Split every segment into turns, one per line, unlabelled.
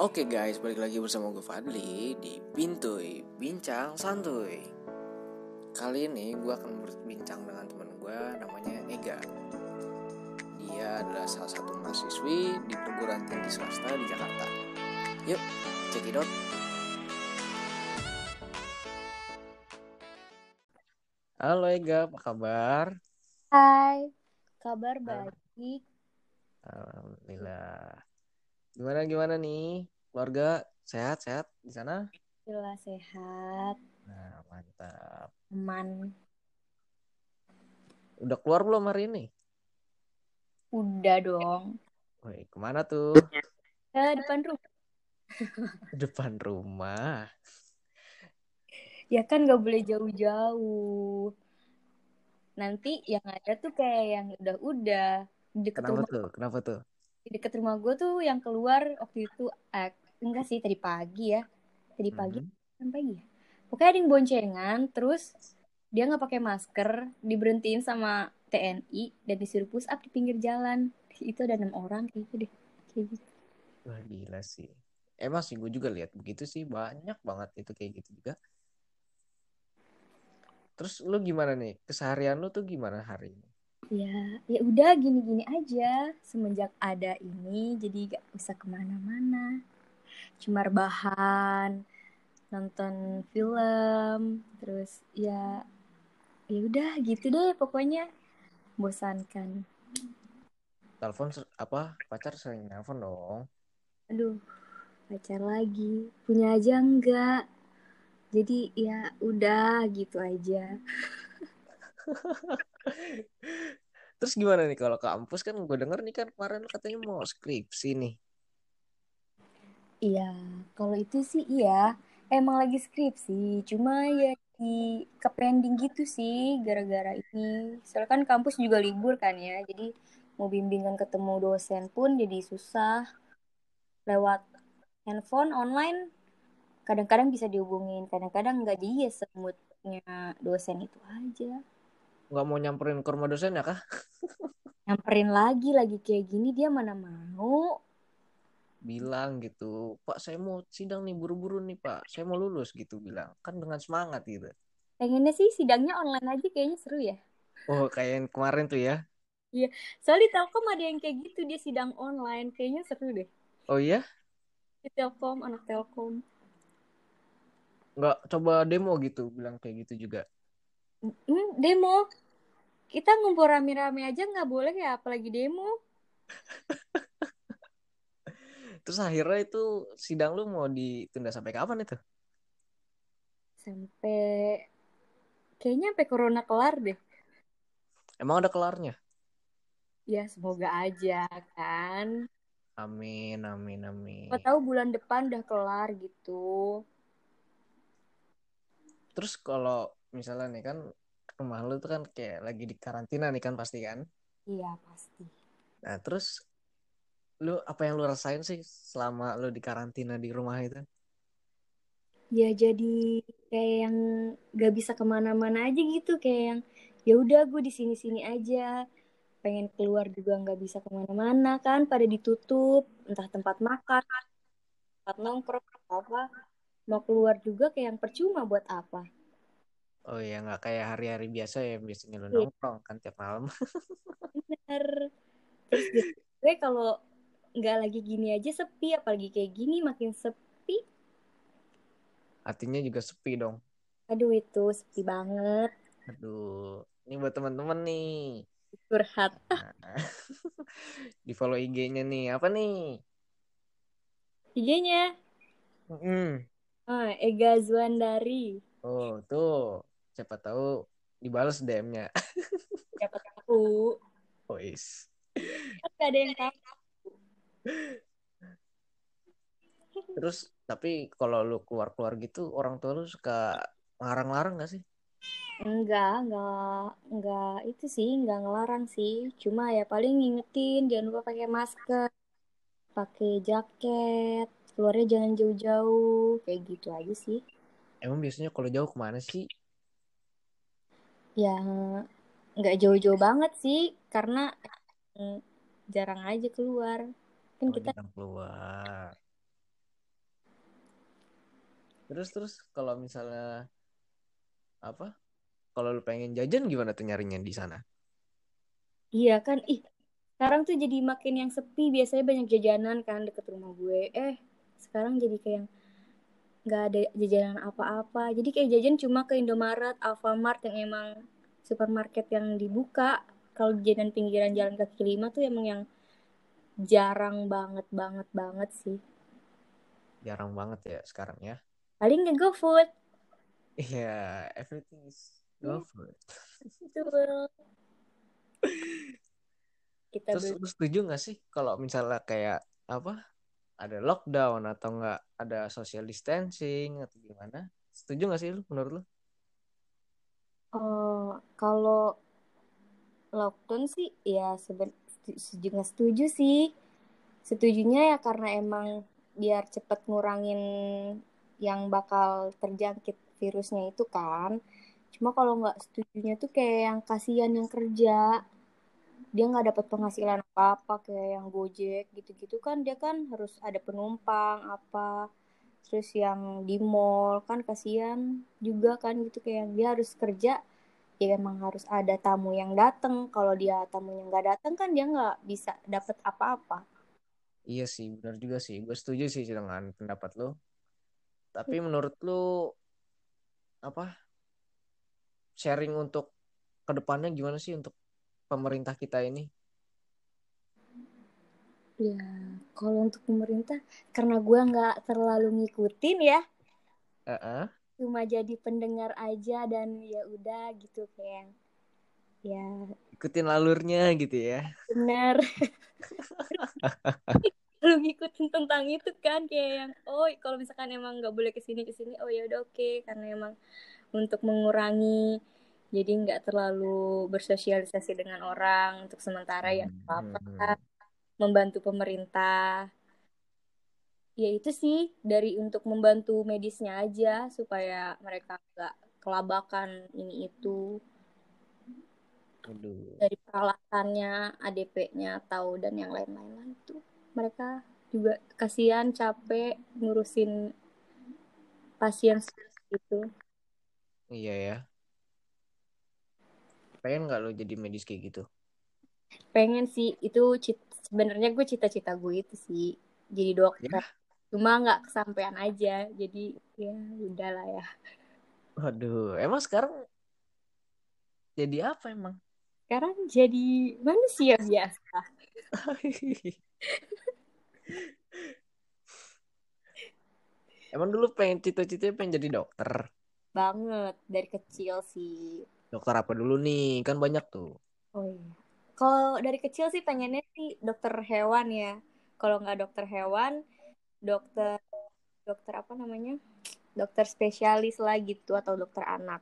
Oke guys, balik lagi bersama gue Fadli di Pintuy Bincang Santuy. Kali ini gue akan berbincang dengan teman gue namanya Ega. Dia adalah salah satu mahasiswi di perguruan tinggi swasta di Jakarta. Yuk, check it out. Halo Ega, apa kabar?
Hai, kabar baik.
Alhamdulillah. Gimana gimana nih? Keluarga sehat-sehat di sana?
Alhamdulillah sehat,
Nah, mantap.
aman.
Udah keluar belum hari ini?
Udah dong.
Woi, ke mana tuh?
Eh, depan rumah.
Depan rumah.
Ya kan gak boleh jauh-jauh. Nanti yang ada tuh kayak yang udah-udah.
Kenapa
rumah,
tuh? Kenapa tuh?
Di deket rumah gue tuh yang keluar waktu itu, eh, enggak sih tadi pagi ya. Tadi pagi,
Mhm.
kan pagi ya. Pokoknya ada yang boncengan, terus dia nggak pakai masker, diberhentiin sama TNI dan disuruh push up di pinggir jalan. Itu ada enam orang kayak gitu deh. Kayak gitu.
Wah, gila sih. Emang sih gue juga lihat begitu sih banyak banget itu kayak gitu juga. Terus lu gimana nih? Keseharian lu tuh gimana hari ini?
Ya, ya udah gini-gini aja. Semenjak ada ini, jadi gak bisa ke mana-mana. Cuma rebahan, nonton film, terus ya, ya udah gitu deh pokoknya. Bosankan.
Telepon apa? Pacar sering nelpon dong.
Aduh, pacar lagi. Punya aja enggak. Jadi ya udah gitu aja.
Terus gimana nih kalau kampus kan gue denger nih kan kemarin katanya mau skripsi nih.
Iya, kalau itu sih iya. Emang lagi skripsi, cuma ya di kepending gitu sih gara-gara ini. Soalnya kan kampus juga libur kan ya, jadi mau bimbingan ketemu dosen pun jadi susah. Lewat handphone online kadang-kadang bisa dihubungin, kadang-kadang nggak jadi ya semutnya dosen itu aja.
Nggak mau nyamperin ke rumah dosen ya kah?
Nyamperin lagi lagi kayak gini dia mana mau.
Bilang gitu, Pak saya mau sidang nih buru-buru nih Pak. Saya mau lulus gitu bilang. Kan dengan semangat gitu.
Pengennya sih sidangnya online aja kayaknya seru ya.
Oh kayak yang kemarin tuh ya.
Soalnya di Telkom ada yang kayak gitu, dia sidang online. Kayaknya seru deh.
Oh iya?
Di Telkom, anak Telkom.
Nggak coba demo gitu bilang kayak gitu juga.
Hmm, demo. Kita ngumpul rame-rame aja nggak boleh ya, apalagi demo.
Terus akhirnya itu sidang lu mau ditunda sampai kapan itu?
Sampai, kayaknya sampai corona kelar deh.
Emang ada kelarnya?
Ya, semoga aja kan.
Amin, amin, amin.
Siapa tahu bulan depan udah kelar gitu.
Terus kalau misalnya nih kan rumah lu tuh kan kayak lagi di karantina nih kan pasti kan?
Iya, pasti.
Nah terus lu apa yang lu rasain sih selama lu di karantina di rumah itu?
Ya jadi kayak yang gak bisa ke mana-mana aja gitu. Kayak yang, ya udah gue di sini-sini aja. Pengen keluar juga nggak bisa ke mana-mana kan, pada ditutup. Entah tempat makan, tempat nongkrong, apa. Mau keluar juga kayak yang percuma buat apa.
Oh ya nggak kayak hari-hari biasa ya biasanya lu
Iya.
nongkrong kan tiap malam.
Bener. Terus gue kalau nggak lagi gini aja sepi, apalagi kayak gini makin sepi.
Hatinya juga sepi dong.
Aduh itu sepi banget.
Aduh, ini buat teman-teman nih.
Curhat.
Nah, di follow IG-nya nih apa nih?
IG-nya,
Mm-mm.
ah, Ega Zuandari.
Oh tuh, siapa tahu dibalas DM-nya.
Siapa tahu. Kan gak ada yang tahu.
Terus tapi kalau lu keluar-keluar gitu orang tua lu suka larang-larang gak sih?
Enggak, enggak, enggak itu sih, enggak ngelarang sih. Cuma ya paling ngingetin jangan lupa pakai masker, pakai jaket, keluarnya jangan jauh-jauh, kayak gitu aja sih.
Emang biasanya kalau jauh ke mana sih?
Ya nggak jauh-jauh banget sih, karena mm, jarang aja keluar. Kan
Oh,
kita
jarang keluar. terus terus kalau misalnya apa kalau lu pengen jajan gimana tuh nyarinya di sana
iya kan ih sekarang tuh jadi makin yang sepi biasanya banyak jajanan kan deket rumah gue eh sekarang jadi kayak nggak ada jajanan apa-apa. Jadi kayak jajan cuma ke Indomaret Alfamart yang emang supermarket yang dibuka. Kalau jajanan pinggiran jalan kaki lima tuh emang yang jarang banget banget banget sih.
Jarang banget ya sekarang ya.
Paling nge GoFood.
Iya yeah, everything is GoFood.
Betul.
Kita terus lu setuju gak sih kalau misalnya kayak apa ada lockdown atau enggak ada social distancing atau gimana? Setuju gak sih lu menurut lu?
Oh kalau lockdown sih ya seben juga setuju sih. Setujunya ya karena emang biar cepet ngurangin yang bakal terjangkit virusnya itu kan. Cuma kalau nggak setujunya tuh kayak yang kasihan yang kerja dia nggak dapat penghasilan apa apa kayak yang gojek gitu-gitu kan dia kan harus ada penumpang apa terus yang di mall kan kasihan juga kan gitu kayak dia harus kerja ya emang harus ada tamu yang datang kalau dia tamunya nggak datang kan dia nggak bisa dapat apa-apa.
Iya sih benar juga sih. Gue setuju sih dengan pendapat lo tapi hmm. menurut lo apa sharing untuk ke depannya gimana sih? Untuk pemerintah kita ini?
Ya, kalau untuk pemerintah, karena gue nggak terlalu ngikutin ya, uh -uh. cuma jadi pendengar aja dan ya udah gitu kayak ya
ikutin alurnya gitu ya.
Bener. lu ngikutin tentang itu kan kayak yang oh kalau misalkan emang nggak boleh ke sini ke sini oh ya udah oke okay. karena emang untuk mengurangi jadi nggak terlalu bersosialisasi dengan orang untuk sementara ya hmm, apa apa hmm. membantu pemerintah. Ya itu sih dari untuk membantu medisnya aja supaya mereka nggak kelabakan ini itu. Aduh. dari peralatannya ADP-nya tahu dan yang lain-lain lah itu. Mereka juga kasihan capek ngurusin pasien itu.
Iya ya pengen nggak lo jadi medis kayak gitu?
Pengen sih itu sebenarnya gue cita-cita gue itu sih jadi dokter. Ya. cuma nggak kesampaian aja jadi ya udahlah ya.
Waduh emang sekarang jadi apa emang?
Sekarang jadi manusia biasa.
Emang dulu pengen cita-citanya pengen jadi dokter
banget dari kecil sih.
Dokter apa dulu nih? Kan banyak tuh.
Oh iya. Kalau dari kecil sih pengennya sih dokter hewan ya. Kalau nggak dokter hewan dokter dokter apa namanya? Dokter spesialis lah gitu atau dokter anak.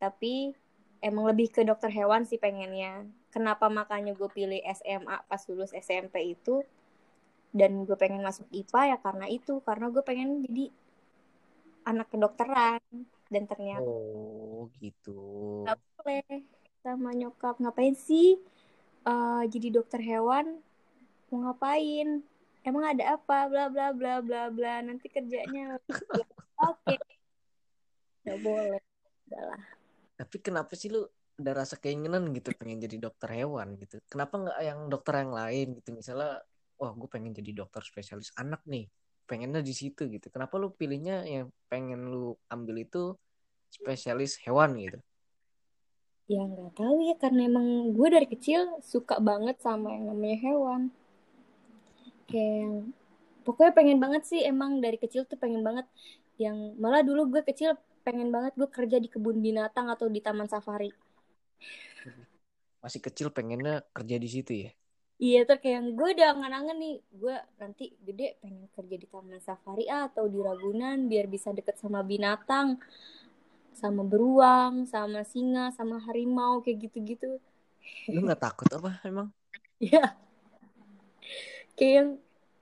Tapi emang lebih ke dokter hewan sih pengennya. Kenapa makanya gue pilih SMA pas lulus SMP itu? Dan gue pengen masuk IPA ya karena itu. Karena gue pengen jadi anak kedokteran dan ternyata
oh gitu.
Nggak boleh sama nyokap. Ngapain sih uh, jadi dokter hewan? Mau ngapain? Emang ada apa? Bla bla bla bla bla. Nanti kerjanya oke. Okay. nggak boleh. Udahlah
tapi kenapa sih lu ada rasa keinginan gitu pengen jadi dokter hewan gitu? Kenapa nggak yang dokter yang lain gitu? Misalnya wah gue pengen jadi dokter spesialis anak nih pengennya di situ gitu. Kenapa lu pilihnya yang pengen lu ambil itu spesialis hewan gitu?
Ya nggak tahu ya karena emang gue dari kecil suka banget sama yang namanya hewan. Kayak pokoknya pengen banget sih emang dari kecil tuh pengen banget. Yang malah dulu gue kecil pengen banget gue kerja di kebun binatang atau di taman safari.
Masih kecil pengennya kerja di situ ya
Iya tuh kayak gue udah angan-angan nih. Gue nanti gede pengen kerja di taman safari ah, atau di Ragunan biar bisa deket sama binatang sama beruang sama singa sama harimau kayak gitu-gitu.
Lu nggak takut apa emang?
Iya. Kayak yang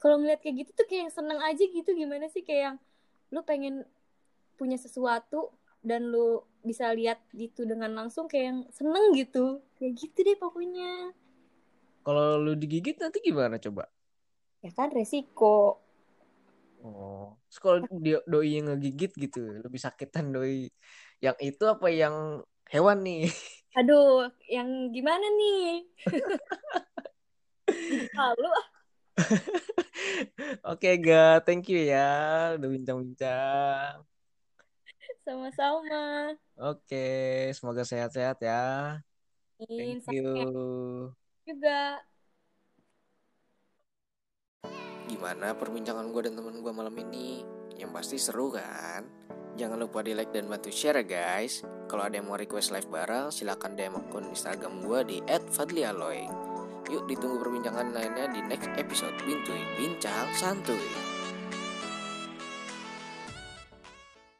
kalau ngeliat kayak gitu tuh kayak yang seneng aja gitu. Gimana sih? Kayak yang lu pengen punya sesuatu dan lu bisa lihat gitu dengan langsung kayak yang seneng gitu. Kayak gitu deh pokoknya
kalau lu digigit nanti gimana coba?
Ya kan resiko.
Oh, Terus kalau dia doi yang ngegigit gitu, lebih sakitan doi yang itu apa yang hewan nih?
Aduh, yang gimana nih? Malu ah.
Oke, ga, thank you ya udah bincang-bincang.
Sama-sama.
Oke, semoga sehat-sehat ya. Thank you.
Juga.
Gimana perbincangan gue dan temen gue malam ini? Yang pasti seru kan? Jangan lupa di like dan bantu share ya guys. Kalau ada yang mau request live bareng, silahkan DM akun Instagram gue di @fadlialoy. Yuk ditunggu perbincangan lainnya di next episode Bintuy Bincang Santuy.